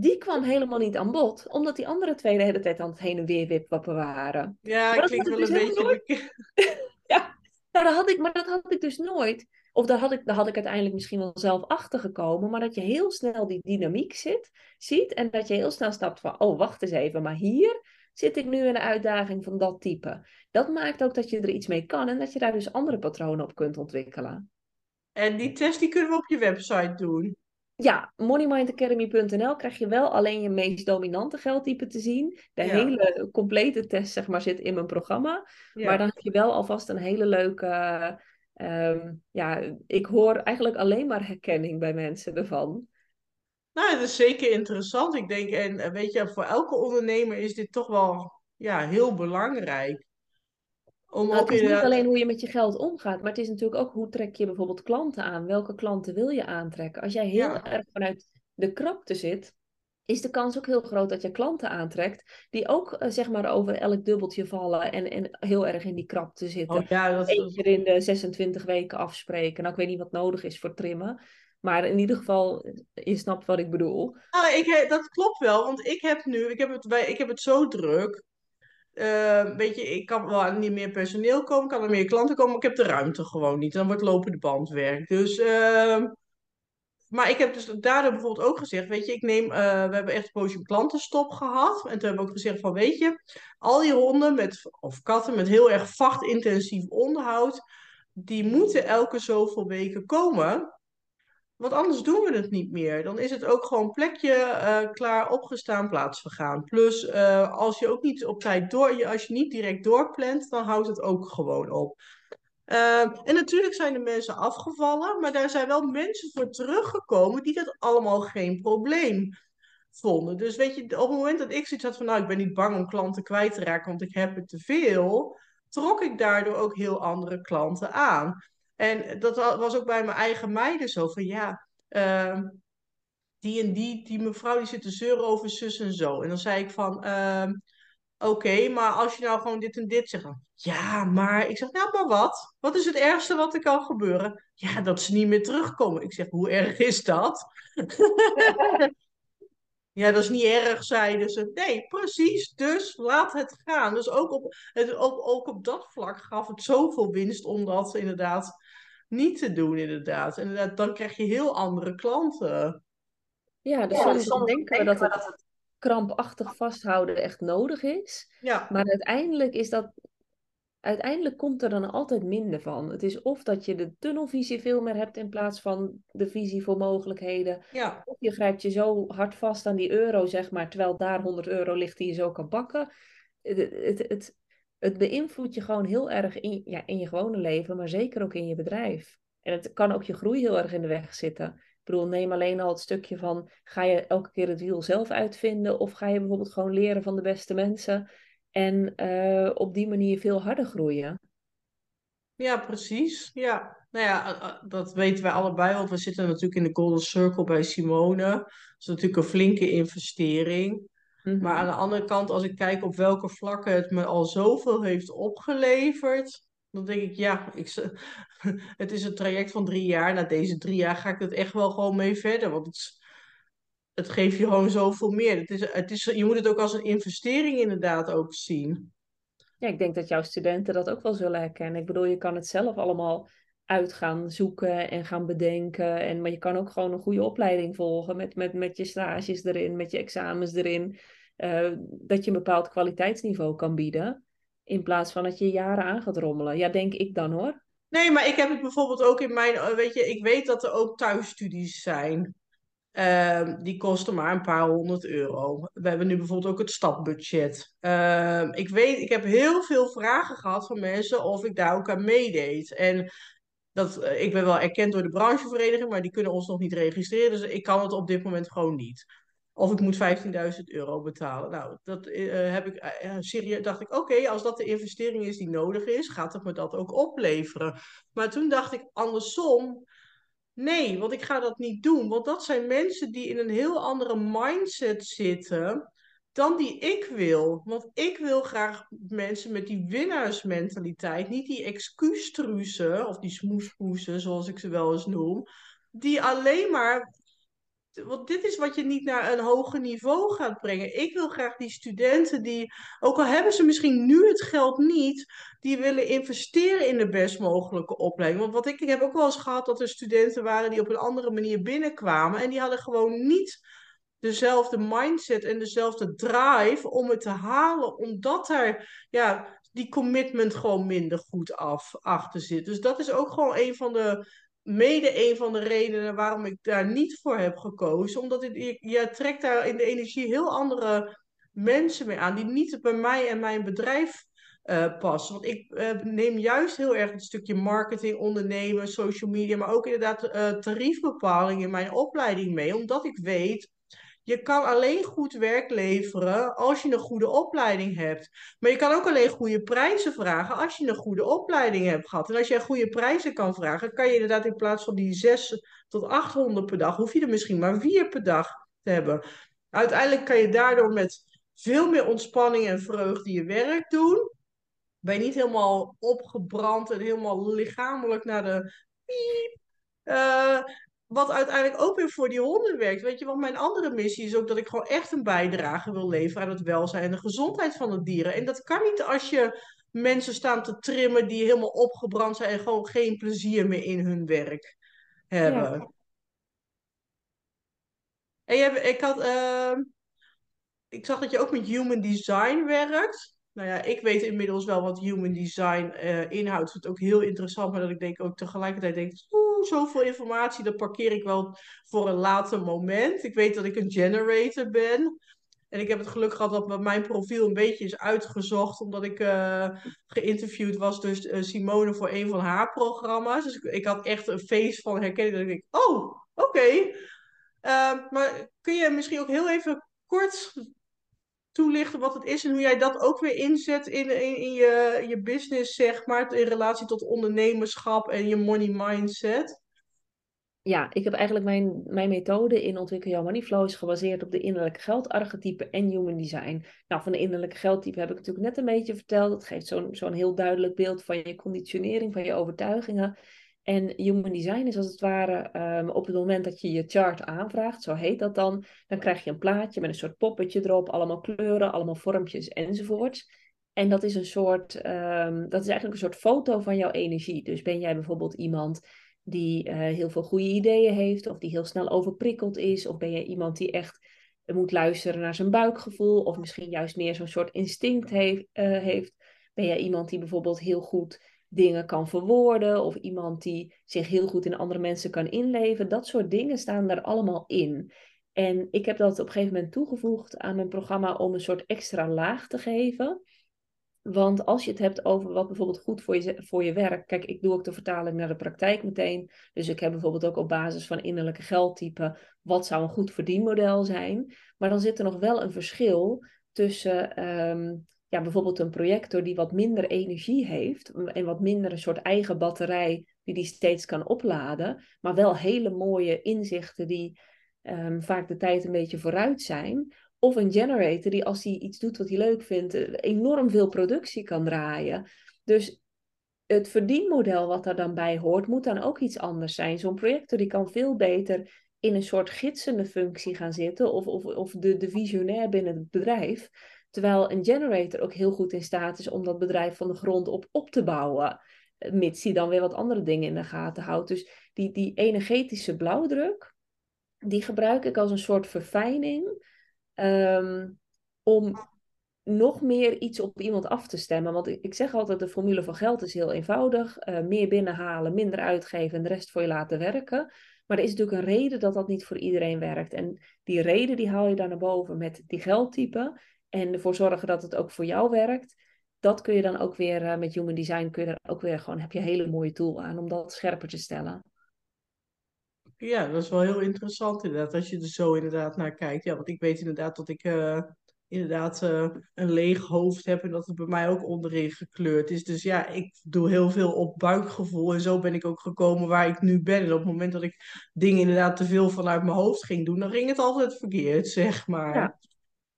die kwam helemaal niet aan bod, omdat die andere twee de hele tijd aan het heen en weer wipwappen waren. Ja, dat klinkt wel dus een beetje... Nooit... [LAUGHS] ja, nou, dat had ik, maar dat had ik dus nooit. Of daar had, ik, daar had ik uiteindelijk misschien wel zelf achter gekomen, maar dat je heel snel die dynamiek zit, ziet en dat je heel snel stapt van, oh, wacht eens even, maar hier zit ik nu in een uitdaging van dat type. Dat maakt ook dat je er iets mee kan en dat je daar dus andere patronen op kunt ontwikkelen. En die test die kunnen we op je website doen ja, moneymindacademy.nl krijg je wel alleen je meest dominante geldtype te zien. De hele complete test zeg maar, zit in mijn programma. Maar dan heb je wel alvast een hele leuke... Ehm, ja, ik hoor eigenlijk alleen maar herkenning bij mensen ervan. Nou, dat is zeker interessant. Ik denk, en eh, weet je, voor elke ondernemer is dit toch wel ja, heel belangrijk. Om nou, het is niet alleen hoe je met je geld omgaat, maar het is natuurlijk ook hoe trek je bijvoorbeeld klanten aan. Welke klanten wil je aantrekken? Als jij heel erg vanuit de krapte zit, is de kans ook heel groot dat je klanten aantrekt die ook uh, zeg maar over elk dubbeltje vallen en, en heel erg in die krapte zitten. Oh, ja, dat Eén keer in de 26 weken afspreken. Nou, ik weet niet wat nodig is voor trimmen. Maar in ieder geval, je snapt wat ik bedoel. Nou, ik, dat klopt wel, want ik heb nu, ik heb het, ik heb het zo druk uh, weet je, ik kan wel niet meer personeel komen, kan er meer klanten komen, maar ik heb de ruimte gewoon niet. Dan wordt lopende bandwerk. Dus, uh, maar ik heb dus daardoor bijvoorbeeld ook gezegd, weet je, ik neem, uh, we hebben echt een poosje klantenstop gehad. En toen hebben we ook gezegd van, weet je, al die honden met, of katten met heel erg vachtintensief onderhoud, die moeten elke zoveel weken komen. Want anders doen we het niet meer. Dan is het ook gewoon plekje uh, klaar opgestaan, plaatsvergaan. Plus, uh, als je ook niet op tijd door, als je niet direct doorplant, dan houdt het ook gewoon op. Uh, en natuurlijk zijn de mensen afgevallen, maar daar zijn wel mensen voor teruggekomen die dat allemaal geen probleem vonden. Dus weet je, op het moment dat ik zoiets had van, nou, ik ben niet bang om klanten kwijt te raken, want ik heb het te veel, trok ik daardoor ook heel andere klanten aan. En dat was ook bij mijn eigen meiden zo van ja, uh, die en die, die mevrouw die zit te zeuren over zus en zo. En dan zei ik van, uh, Oké, maar als je nou gewoon dit en dit zegt, ja, maar ik zeg, nou, maar wat? Wat is het ergste wat er kan gebeuren? Ja, dat ze niet meer terugkomen. Ik zeg, hoe erg is dat? [LAUGHS] Ja, dat is niet erg, zeiden ze. Nee, precies. Dus laat het gaan. Dus ook op, het, ook, ook op dat vlak gaf het zoveel winst om dat inderdaad niet te doen, inderdaad. En dan krijg je heel andere klanten. Ja, dus soms denken we dat het krampachtig vasthouden echt nodig is. Ja. Maar uiteindelijk is dat uiteindelijk komt er dan altijd minder van. Het is of dat je de tunnelvisie veel meer hebt in plaats van de visie voor mogelijkheden. Ja. Of je grijpt je zo hard vast aan die euro, zeg maar, terwijl daar 100 euro ligt die je zo kan pakken. Het, het, het, het beïnvloedt je gewoon heel erg in, ja, in je gewone leven, maar zeker ook in je bedrijf. En het kan ook je groei heel erg in de weg zitten. Ik bedoel, neem alleen al het stukje van, ga je elke keer het wiel zelf uitvinden? Of ga je bijvoorbeeld gewoon leren van de beste mensen? En uh, op die manier veel harder groeien. Ja, precies. Ja, nou ja, dat weten wij allebei, want we zitten natuurlijk in de Golden Circle bij Simone. Dat is natuurlijk een flinke investering. Maar aan de andere kant, als ik kijk op welke vlakken het me al zoveel heeft opgeleverd, dan denk ik, ja, ik, [LAUGHS] het is een traject van drie jaar. Na deze drie jaar ga ik het echt wel gewoon mee verder. Want het, het geeft je gewoon zoveel meer. Het is, het is, je moet het ook als een investering inderdaad ook zien. Ja, ik denk dat jouw studenten dat ook wel zullen herkennen. Ik bedoel, je kan het zelf allemaal uit gaan zoeken en gaan bedenken. En, maar je kan ook gewoon een goede opleiding volgen met, met, met je stages erin, met je examens erin. Uh, dat je een bepaald kwaliteitsniveau kan bieden. In plaats van dat je jaren aan gaat rommelen. Ja, denk ik dan hoor. Nee, maar ik heb het bijvoorbeeld ook in mijn. Weet je, ik weet dat er ook thuisstudies zijn. Uh, die kosten maar een paar honderd euro. We hebben nu bijvoorbeeld ook het stapbudget. Uh, ik weet, ik heb heel veel vragen gehad van mensen of ik daar ook aan meedeed. En dat, ik ben wel erkend door de branchevereniging, maar die kunnen ons nog niet registreren. Dus ik kan het op dit moment gewoon niet. Of ik moet 15.000 euro betalen. Nou, dat heb ik serieus. Dacht ik, oké, als dat de investering is die nodig is, gaat het me dat ook opleveren. Maar toen dacht ik andersom. Nee, want ik ga dat niet doen. Want dat zijn mensen die in een heel andere mindset zitten dan die ik wil. Want ik wil graag mensen met die winnaarsmentaliteit, niet die excuustruzen of die smoespoesen, zoals ik ze wel eens noem, die alleen maar. Want dit is wat je niet naar een hoger niveau gaat brengen. Ik wil graag die studenten die, ook al hebben ze misschien nu het geld niet, die willen investeren in de best mogelijke opleiding. Want wat ik, ik heb ook wel eens gehad dat er studenten waren die op een andere manier binnenkwamen. En die hadden gewoon niet dezelfde mindset en dezelfde drive om het te halen. Omdat er ja, die commitment gewoon minder goed af, achter zit. Dus dat is ook gewoon een van de mede een van de redenen waarom ik daar niet voor heb gekozen. Omdat het, je, trekt daar in de energie heel andere mensen mee aan, die niet bij mij en mijn bedrijf uh, passen. Want ik uh, neem juist heel erg het stukje marketing, ondernemen, social media, maar ook inderdaad uh, tariefbepaling in mijn opleiding mee. Omdat ik weet, je kan alleen goed werk leveren als je een goede opleiding hebt. Maar je kan ook alleen goede prijzen vragen als je een goede opleiding hebt gehad. En als je goede prijzen kan vragen, kan je inderdaad in plaats van die 6 tot 800 per dag, hoef je er misschien maar 4 per dag te hebben. Uiteindelijk kan je daardoor met veel meer ontspanning en vreugde je werk doen. Ben je niet helemaal opgebrand en helemaal lichamelijk naar de piep. Uh, wat uiteindelijk ook weer voor die honden werkt. Weet je, want mijn andere missie is ook dat ik gewoon echt een bijdrage wil leveren aan het welzijn en de gezondheid van de dieren. En dat kan niet als je mensen staan te trimmen die helemaal opgebrand zijn en gewoon geen plezier meer in hun werk hebben. Ja. En je, ik had, uh, ik zag dat je ook met human design werkt. Nou ja, ik weet inmiddels wel wat human design uh, inhoudt. Ik vind het ook heel interessant, maar dat ik denk ook tegelijkertijd denk, oeh, zoveel informatie, dat parkeer ik wel voor een later moment. Ik weet dat ik een generator ben. En ik heb het geluk gehad dat mijn profiel een beetje is uitgezocht, omdat ik uh, geïnterviewd was door uh, Simone voor een van haar programma's. Dus ik, had echt een feest van herkenning. Dat ik denk, oh, oké. Okay. maar kun je misschien ook heel even kort toelichten wat het is en hoe jij dat ook weer inzet in, in, in je, je business, zeg maar, in relatie tot ondernemerschap en je money mindset? ja, ik heb eigenlijk mijn, mijn methode in Ontwikkel Jouw Money Flow is gebaseerd op de innerlijke geldarchetype en human design. Nou, van de innerlijke geldtype heb ik natuurlijk net een beetje verteld. Dat geeft zo'n zo'n heel duidelijk beeld van je conditionering, van je overtuigingen. En human design is als het ware ehm, op het moment dat je je chart aanvraagt, zo heet dat dan, dan krijg je een plaatje met een soort poppetje erop, allemaal kleuren, allemaal vormpjes enzovoorts. En dat is een soort, ehm, dat is eigenlijk een soort foto van jouw energie. Dus ben jij bijvoorbeeld iemand die eh, heel veel goede ideeën heeft, of die heel snel overprikkeld is, of ben je iemand die echt moet luisteren naar zijn buikgevoel, of misschien juist meer zo'n soort instinct heeft, uh, heeft. Ben jij iemand die bijvoorbeeld heel goed dingen kan verwoorden, of iemand die zich heel goed in andere mensen kan inleven. Dat soort dingen staan daar allemaal in. En ik heb dat op een gegeven moment toegevoegd aan mijn programma om een soort extra laag te geven. Want als je het hebt over wat bijvoorbeeld goed voor je, voor je werk. Kijk, ik doe ook de vertaling naar de praktijk meteen. Dus ik heb bijvoorbeeld ook op basis van innerlijke geldtype. wat zou een goed verdienmodel zijn. Maar dan zit er nog wel een verschil tussen. Ehm, ja, bijvoorbeeld een projector die wat minder energie heeft. en wat minder een soort eigen batterij. die die steeds kan opladen. maar wel hele mooie inzichten die. Um, vaak de tijd een beetje vooruit zijn. Of een generator die als hij iets doet wat hij leuk vindt, eh, enorm veel productie kan draaien. Dus het verdienmodel wat daar dan bij hoort, moet dan ook iets anders zijn. Zo'n projector die kan veel beter in een soort gidsende functie gaan zitten, of, of, of de, de visionair binnen het bedrijf. Terwijl een generator ook heel goed in staat is om dat bedrijf van de grond op op te bouwen. Eh, mits hij dan weer wat andere dingen in de gaten houdt. Dus die, die energetische blauwdruk, die gebruik ik als een soort verfijning Ehm, om nog meer iets op iemand af te stemmen. Want ik, zeg altijd, de formule van geld is heel eenvoudig. Uh, meer binnenhalen, minder uitgeven en de rest voor je laten werken. Maar er is natuurlijk een reden dat dat niet voor iedereen werkt. En die reden die haal je daar naar boven met die geldtype. En ervoor zorgen dat het ook voor jou werkt. Dat kun je dan ook weer uh, met Human Design, kun je er ook weer gewoon, heb je een hele mooie tool aan om dat scherper te stellen. Ja, dat is wel heel interessant inderdaad, als je er zo inderdaad naar kijkt. Ja, want ik weet inderdaad dat ik uh, inderdaad uh, een leeg hoofd heb en dat het bij mij ook onderin gekleurd is. Dus ja, ik doe heel veel op buikgevoel en zo ben ik ook gekomen waar ik nu ben. En op het moment dat ik dingen inderdaad te veel vanuit mijn hoofd ging doen, dan ging het altijd verkeerd, [LAUGHS] zeg maar. Ja.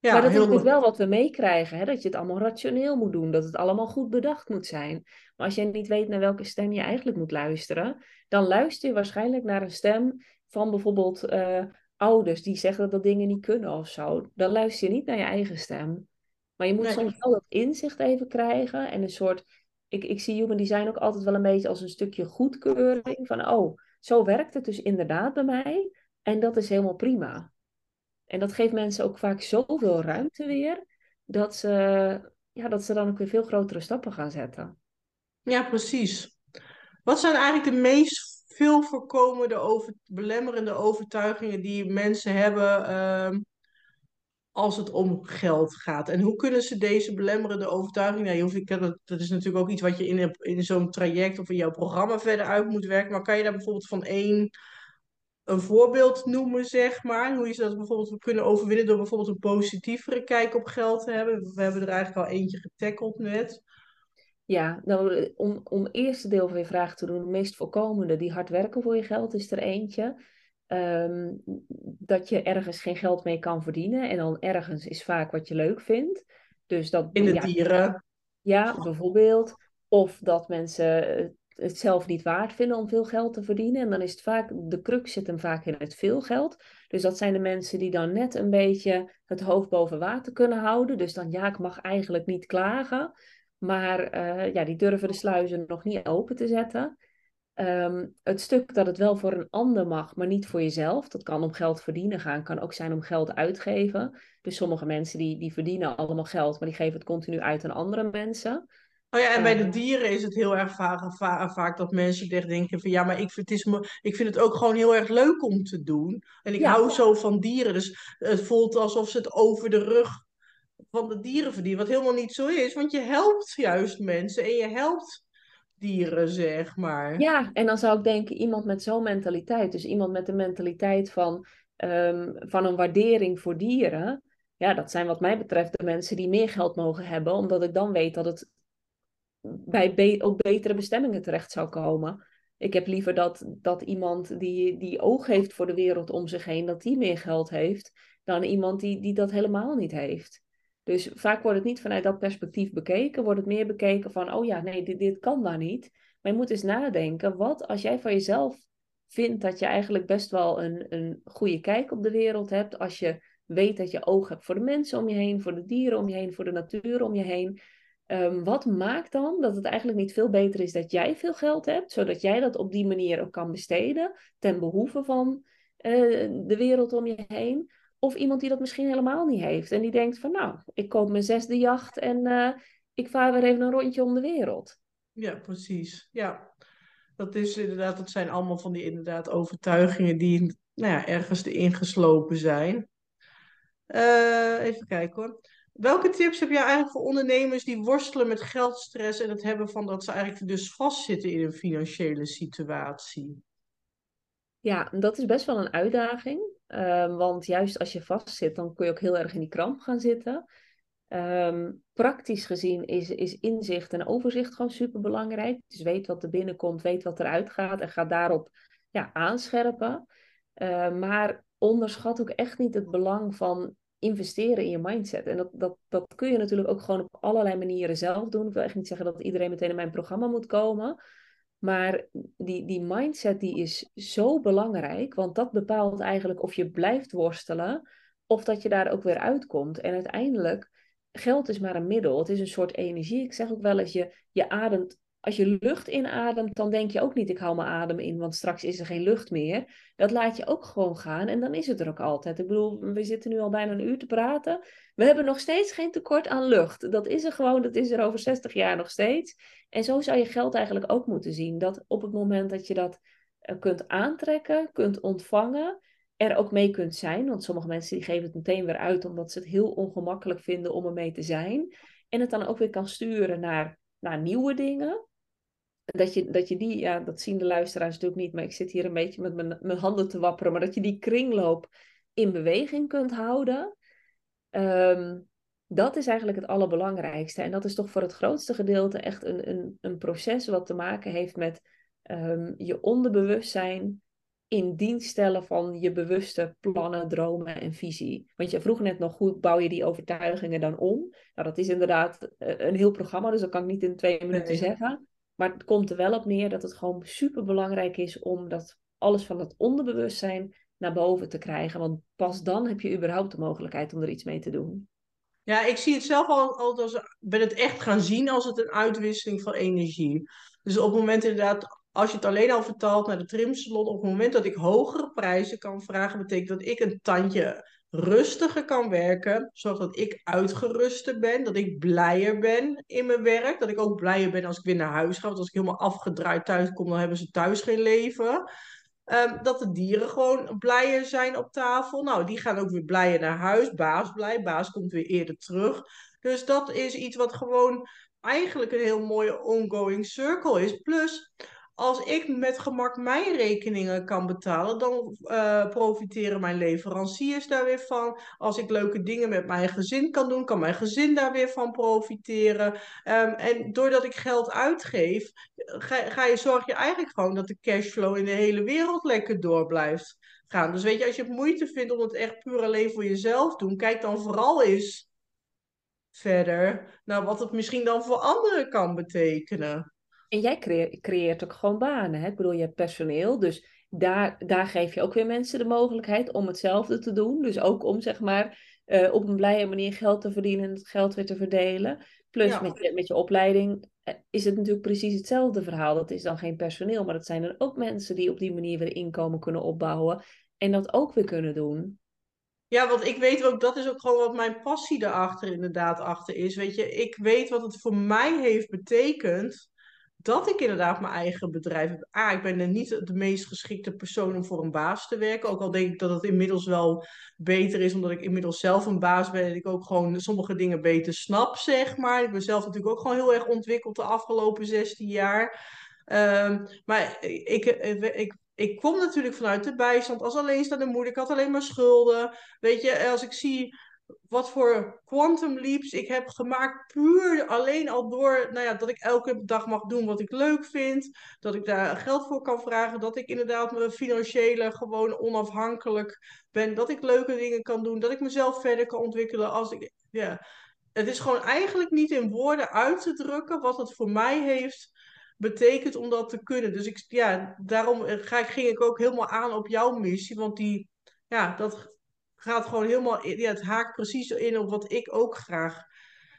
Ja, maar dat is natuurlijk wel wat we meekrijgen, hè? dat je het allemaal rationeel moet doen, dat het allemaal goed bedacht moet zijn. Maar als je niet weet naar welke stem je eigenlijk moet luisteren, dan luister je waarschijnlijk naar een stem van bijvoorbeeld uh, ouders die zeggen dat dingen niet kunnen of zo. Dan luister je niet naar je eigen stem. Maar je moet soms wel dat inzicht even krijgen en een soort. Ik, ik zie human design ook altijd wel een beetje als een stukje goedkeuring van, oh, zo werkt het dus inderdaad bij mij en dat is helemaal prima. En dat geeft mensen ook vaak zoveel ruimte weer, dat ze, ja, dat ze dan ook weer veel grotere stappen gaan zetten. Ja, precies. Wat zijn eigenlijk de meest veel voorkomende over, belemmerende overtuigingen die mensen hebben ehm, als het om geld gaat? En hoe kunnen ze deze belemmerende overtuigingen, nou, dat is natuurlijk ook iets wat je in, in zo'n traject of in jouw programma verder uit moet werken, maar kan je daar bijvoorbeeld van één een voorbeeld noemen, zeg maar. Hoe je dat bijvoorbeeld kunnen overwinnen door bijvoorbeeld een positievere kijk op geld te hebben. We hebben er eigenlijk al eentje getackeld net. Ja, nou, om, om eerste deel van je vraag te doen, de meest voorkomende, die hard werken voor je geld, is er eentje. Ehm, dat je ergens geen geld mee kan verdienen. En dan ergens is vaak wat je leuk vindt. Dus dat, In de dieren. Ja, bijvoorbeeld. Of dat mensen het zelf niet waard vinden om veel geld te verdienen. En dan is het vaak, de crux zit hem vaak in het veel geld. Dus dat zijn de mensen die dan net een beetje het hoofd boven water kunnen houden. Dus dan, ja, ik mag eigenlijk niet klagen. Maar uh, ja, die durven de sluizen nog niet open te zetten. Um, het stuk dat het wel voor een ander mag, maar niet voor jezelf. Dat kan om geld verdienen gaan, kan ook zijn om geld uitgeven. Dus sommige mensen die, die verdienen allemaal geld, maar die geven het continu uit aan andere mensen. Oh ja, en bij de dieren is het heel erg vaak, vaak dat mensen denken van ja, maar ik vind, het is me, ik vind het ook gewoon heel erg leuk om te doen. En ik hou zo van dieren, dus het voelt alsof ze het over de rug van de dieren verdienen, wat helemaal niet zo is, want je helpt juist mensen en je helpt dieren, zeg maar. Ja, en dan zou ik denken, iemand met zo'n mentaliteit, dus iemand met de mentaliteit van, um, van een waardering voor dieren, ja, dat zijn wat mij betreft de mensen die meer geld mogen hebben, omdat ik dan weet dat het bij op betere bestemmingen terecht zou komen. Ik heb liever dat, dat iemand die, die oog heeft voor de wereld om zich heen, dat die meer geld heeft, dan iemand die, die dat helemaal niet heeft. Dus vaak wordt het niet vanuit dat perspectief bekeken, wordt het meer bekeken van, oh ja, nee, dit, dit kan daar niet. Maar je moet eens nadenken, wat als jij van jezelf vindt dat je eigenlijk best wel een, een goede kijk op de wereld hebt, als je weet dat je oog hebt voor de mensen om je heen, voor de dieren om je heen, voor de natuur om je heen. Ehm, wat maakt dan dat het eigenlijk niet veel beter is dat jij veel geld hebt, zodat jij dat op die manier ook kan besteden ten behoeve van eh, de wereld om je heen? Of iemand die dat misschien helemaal niet heeft en die denkt van nou, ik koop mijn zesde jacht en uh, ik vaar weer even een rondje om de wereld. Ja, precies. Ja, dat is inderdaad, dat zijn allemaal van die inderdaad overtuigingen die nou ja, ergens erin geslopen zijn. Uh, even kijken hoor. Welke tips heb jij eigenlijk voor ondernemers die worstelen met geldstress en het hebben van dat ze eigenlijk dus vastzitten in een financiële situatie? Ja, dat is best wel een uitdaging. Uh, want juist als je vastzit, dan kun je ook heel erg in die kramp gaan zitten. Um, praktisch gezien is, is inzicht en overzicht gewoon super belangrijk. Dus weet wat er binnenkomt, weet wat eruit gaat en ga daarop ja, aanscherpen. Uh, maar onderschat ook echt niet het belang van investeren in je mindset. En dat, dat, dat kun je natuurlijk ook gewoon op allerlei manieren zelf doen. Ik wil echt niet zeggen dat iedereen meteen in mijn programma moet komen. Maar die, die mindset die is zo belangrijk, want dat bepaalt eigenlijk of je blijft worstelen of dat je daar ook weer uitkomt. En uiteindelijk, geld is maar een middel. Het is een soort energie. Ik zeg ook wel eens, je, je ademt als je lucht inademt, dan denk je ook niet, ik hou mijn adem in, want straks is er geen lucht meer. Dat laat je ook gewoon gaan en dan is het er ook altijd. Ik bedoel, we zitten nu al bijna een uur te praten. We hebben nog steeds geen tekort aan lucht. Dat is er gewoon, dat is er over 60 jaar nog steeds. En zo zou je geld eigenlijk ook moeten zien. Dat op het moment dat je dat eh, kunt aantrekken, kunt ontvangen, er ook mee kunt zijn. Want sommige mensen die geven het meteen weer uit omdat ze het heel ongemakkelijk vinden om ermee te zijn. En het dan ook weer kan sturen naar, naar nieuwe dingen dat je, dat je die, ja, dat zien de luisteraars natuurlijk niet, maar ik zit hier een beetje met mijn, mijn handen te wapperen, maar dat je die kringloop in beweging kunt houden. Ehm, dat is eigenlijk het allerbelangrijkste. En dat is toch voor het grootste gedeelte echt een, een, een proces wat te maken heeft met um, je onderbewustzijn in dienst stellen van je bewuste plannen, dromen en visie. Want je vroeg net nog, hoe bouw je die overtuigingen dan om? Nou, dat is inderdaad eh, een heel programma, dus dat kan ik niet in twee minuten zeggen. Maar het komt er wel op neer dat het gewoon super belangrijk is om dat alles van het onderbewustzijn naar boven te krijgen. Want pas dan heb je überhaupt de mogelijkheid om er iets mee te doen. Ja, ik zie het zelf al, al als, ben het echt gaan zien als het een uitwisseling van energie. Dus op het moment inderdaad, als je het alleen al vertaalt naar de trimsalon, op het moment dat ik hogere prijzen kan vragen, betekent dat ik een tandje rustiger kan werken. Zorg dat ik uitgeruster ben, dat ik blijer ben in mijn werk. Dat ik ook blijer ben als ik weer naar huis ga. Want als ik helemaal afgedraaid thuis kom, dan hebben ze thuis geen leven. Um, dat de dieren gewoon blijer zijn op tafel. Nou, die gaan ook weer blijer naar huis. Baas blij, baas komt weer eerder terug. Dus dat is iets wat gewoon eigenlijk een heel mooie ongoing circle is. Plus, als ik met gemak mijn rekeningen kan betalen, dan uh, profiteren mijn leveranciers daar weer van. Als ik leuke dingen met mijn gezin kan doen, kan mijn gezin daar weer van profiteren. Um, en doordat ik geld uitgeef, ga, ga, je, zorg je eigenlijk gewoon dat de cashflow in de hele wereld lekker door blijft gaan. Dus weet je, als je het moeite vindt om het echt puur alleen voor jezelf te doen, kijk dan vooral eens verder naar wat het misschien dan voor anderen kan betekenen. En jij creëert ook gewoon banen. Hè? Ik bedoel, je hebt personeel, dus daar, daar geef je ook weer mensen de mogelijkheid om hetzelfde te doen. Dus ook om zeg maar uh, op een blije manier geld te verdienen en het geld weer te verdelen. Plus met, je, met je opleiding eh, is het natuurlijk precies hetzelfde verhaal. Dat is dan geen personeel, maar dat zijn dan ook mensen die op die manier weer inkomen kunnen opbouwen en dat ook weer kunnen doen. Ja, want ik weet ook, dat is ook gewoon wat mijn passie erachter inderdaad achter is. Weet je, ik weet wat het voor mij heeft betekend dat ik inderdaad mijn eigen bedrijf heb. Ah, ik ben niet de meest geschikte persoon om voor een baas te werken. Ook al denk ik dat het inmiddels wel beter is, omdat ik inmiddels zelf een baas ben en ik ook gewoon sommige dingen beter snap, zeg maar. Ik ben zelf natuurlijk ook gewoon heel erg ontwikkeld de afgelopen 16 jaar. Um, maar ik, ik, ik, kom natuurlijk vanuit de bijstand als alleenstaande moeder. Ik had alleen maar schulden. Weet je, als ik zie wat voor quantum leaps ik heb gemaakt. Puur alleen al door nou ja, dat ik elke dag mag doen wat ik leuk vind. Dat ik daar geld voor kan vragen. Dat ik inderdaad mijn financiële gewoon onafhankelijk ben. Dat ik leuke dingen kan doen. Dat ik mezelf verder kan ontwikkelen. Als ik, ja. Het is gewoon eigenlijk niet in woorden uit te drukken wat het voor mij heeft betekent om dat te kunnen. Dus ik, ja, daarom ga, ging ik ook helemaal aan op jouw missie. Want die, ja, dat gaat gewoon helemaal, ja, het haakt precies in op wat ik ook graag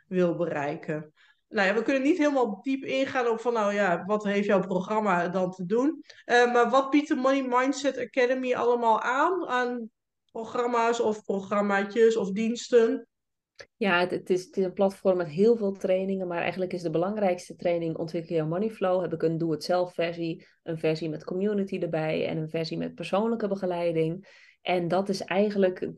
wil bereiken. Nou ja, we kunnen niet helemaal diep ingaan op van, nou ja, wat heeft jouw programma dan te doen? Uh, maar wat biedt de Money Mindset Academy allemaal aan? Aan programma's of programmaatjes of diensten? Ja, het, is, een platform met heel veel trainingen, maar eigenlijk is de belangrijkste training Ontwikkel je money flow. Heb ik een doe-het-zelf versie, een versie met community erbij en een versie met persoonlijke begeleiding. En dat is eigenlijk,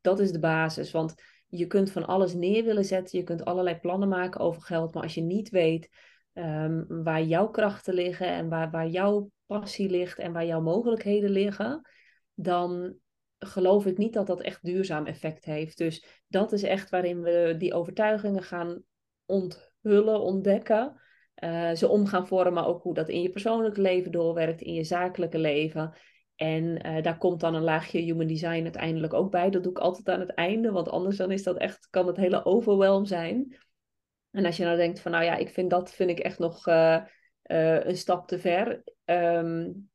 dat is de basis. Want je kunt van alles neer willen zetten, je kunt allerlei plannen maken over geld, maar als je niet weet um, waar jouw krachten liggen en waar, waar jouw passie ligt en waar jouw mogelijkheden liggen, dan geloof ik niet dat dat echt duurzaam effect heeft. Dus dat is echt waarin we die overtuigingen gaan onthullen, ontdekken. Uh, ze om gaan vormen, ook hoe dat in je persoonlijke leven doorwerkt, in je zakelijke leven. En uh, daar komt dan een laagje human design uiteindelijk ook bij. Dat doe ik altijd aan het einde, want anders dan is dat echt, kan het hele overwhelm zijn. En als je nou denkt van, nou ja, ik vind dat vind ik echt nog uh, een stap te ver. Um,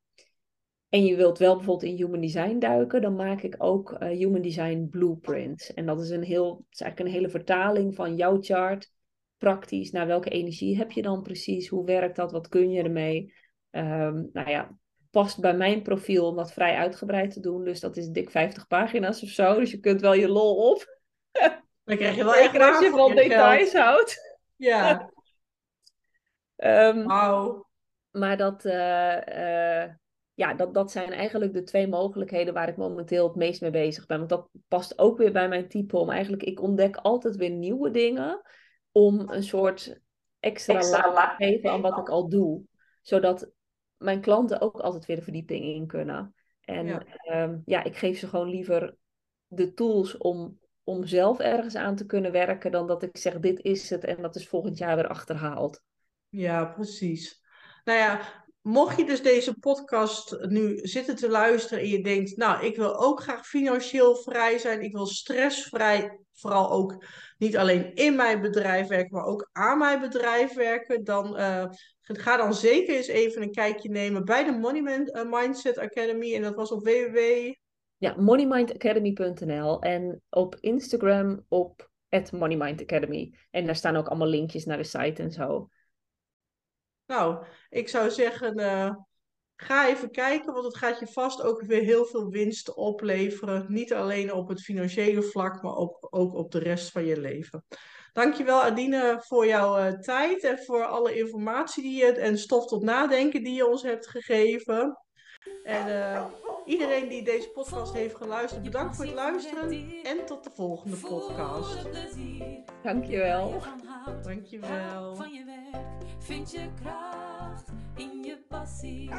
en je wilt wel bijvoorbeeld in Human Design duiken, dan maak ik ook Human Design Blueprints. En dat is, een heel, is eigenlijk een hele vertaling van jouw chart, praktisch. Naar welke energie heb je dan precies? Hoe werkt dat? Wat kun je ermee? Um, nou ja, past bij mijn profiel om dat vrij uitgebreid te doen. Dus dat is dik 50 pagina's of zo. Dus je kunt wel je lol op. [LAUGHS] Dan krijg je wel [LAUGHS] Zeker als je van details houdt. [LAUGHS] Ja. um, Wauw. Maar dat, uh, uh, ja, dat, dat zijn eigenlijk de twee mogelijkheden waar ik momenteel het meest mee bezig ben. Want dat past ook weer bij mijn type om eigenlijk, ik ontdek altijd weer nieuwe dingen om een soort extra, extra laag te geven aan wat ik al doe. Zodat mijn klanten ook altijd weer de verdieping in kunnen. En ja, ehm, ja ik geef ze gewoon liever de tools om, om zelf ergens aan te kunnen werken, dan dat ik zeg: dit is het en dat is volgend jaar weer achterhaald. Ja, precies. Nou ja, mocht je dus deze podcast nu zitten te luisteren en je denkt, nou, ik wil ook graag financieel vrij zijn, ik wil stressvrij, vooral ook niet alleen in mijn bedrijf werken, maar ook aan mijn bedrijf werken, dan uh, ga dan zeker eens even een kijkje nemen bij de Money eh, Mindset Academy en dat was op www. Ja, moneymindacademy.nl en op Instagram op @moneymindacademy en daar staan ook allemaal linkjes naar de site en zo. Nou, ik zou zeggen, uh, ga even kijken, want het gaat je vast ook weer heel veel winst opleveren. Niet alleen op het financiële vlak, maar ook, ook op de rest van je leven. Dankjewel Adine voor jouw uh, tijd en voor alle informatie die je, en stof tot nadenken die je ons hebt gegeven. En uh, iedereen die deze podcast heeft geluisterd, bedankt voor het luisteren en tot de volgende podcast. Dankjewel. Dankjewel. Van je werk vind je kracht in je passie.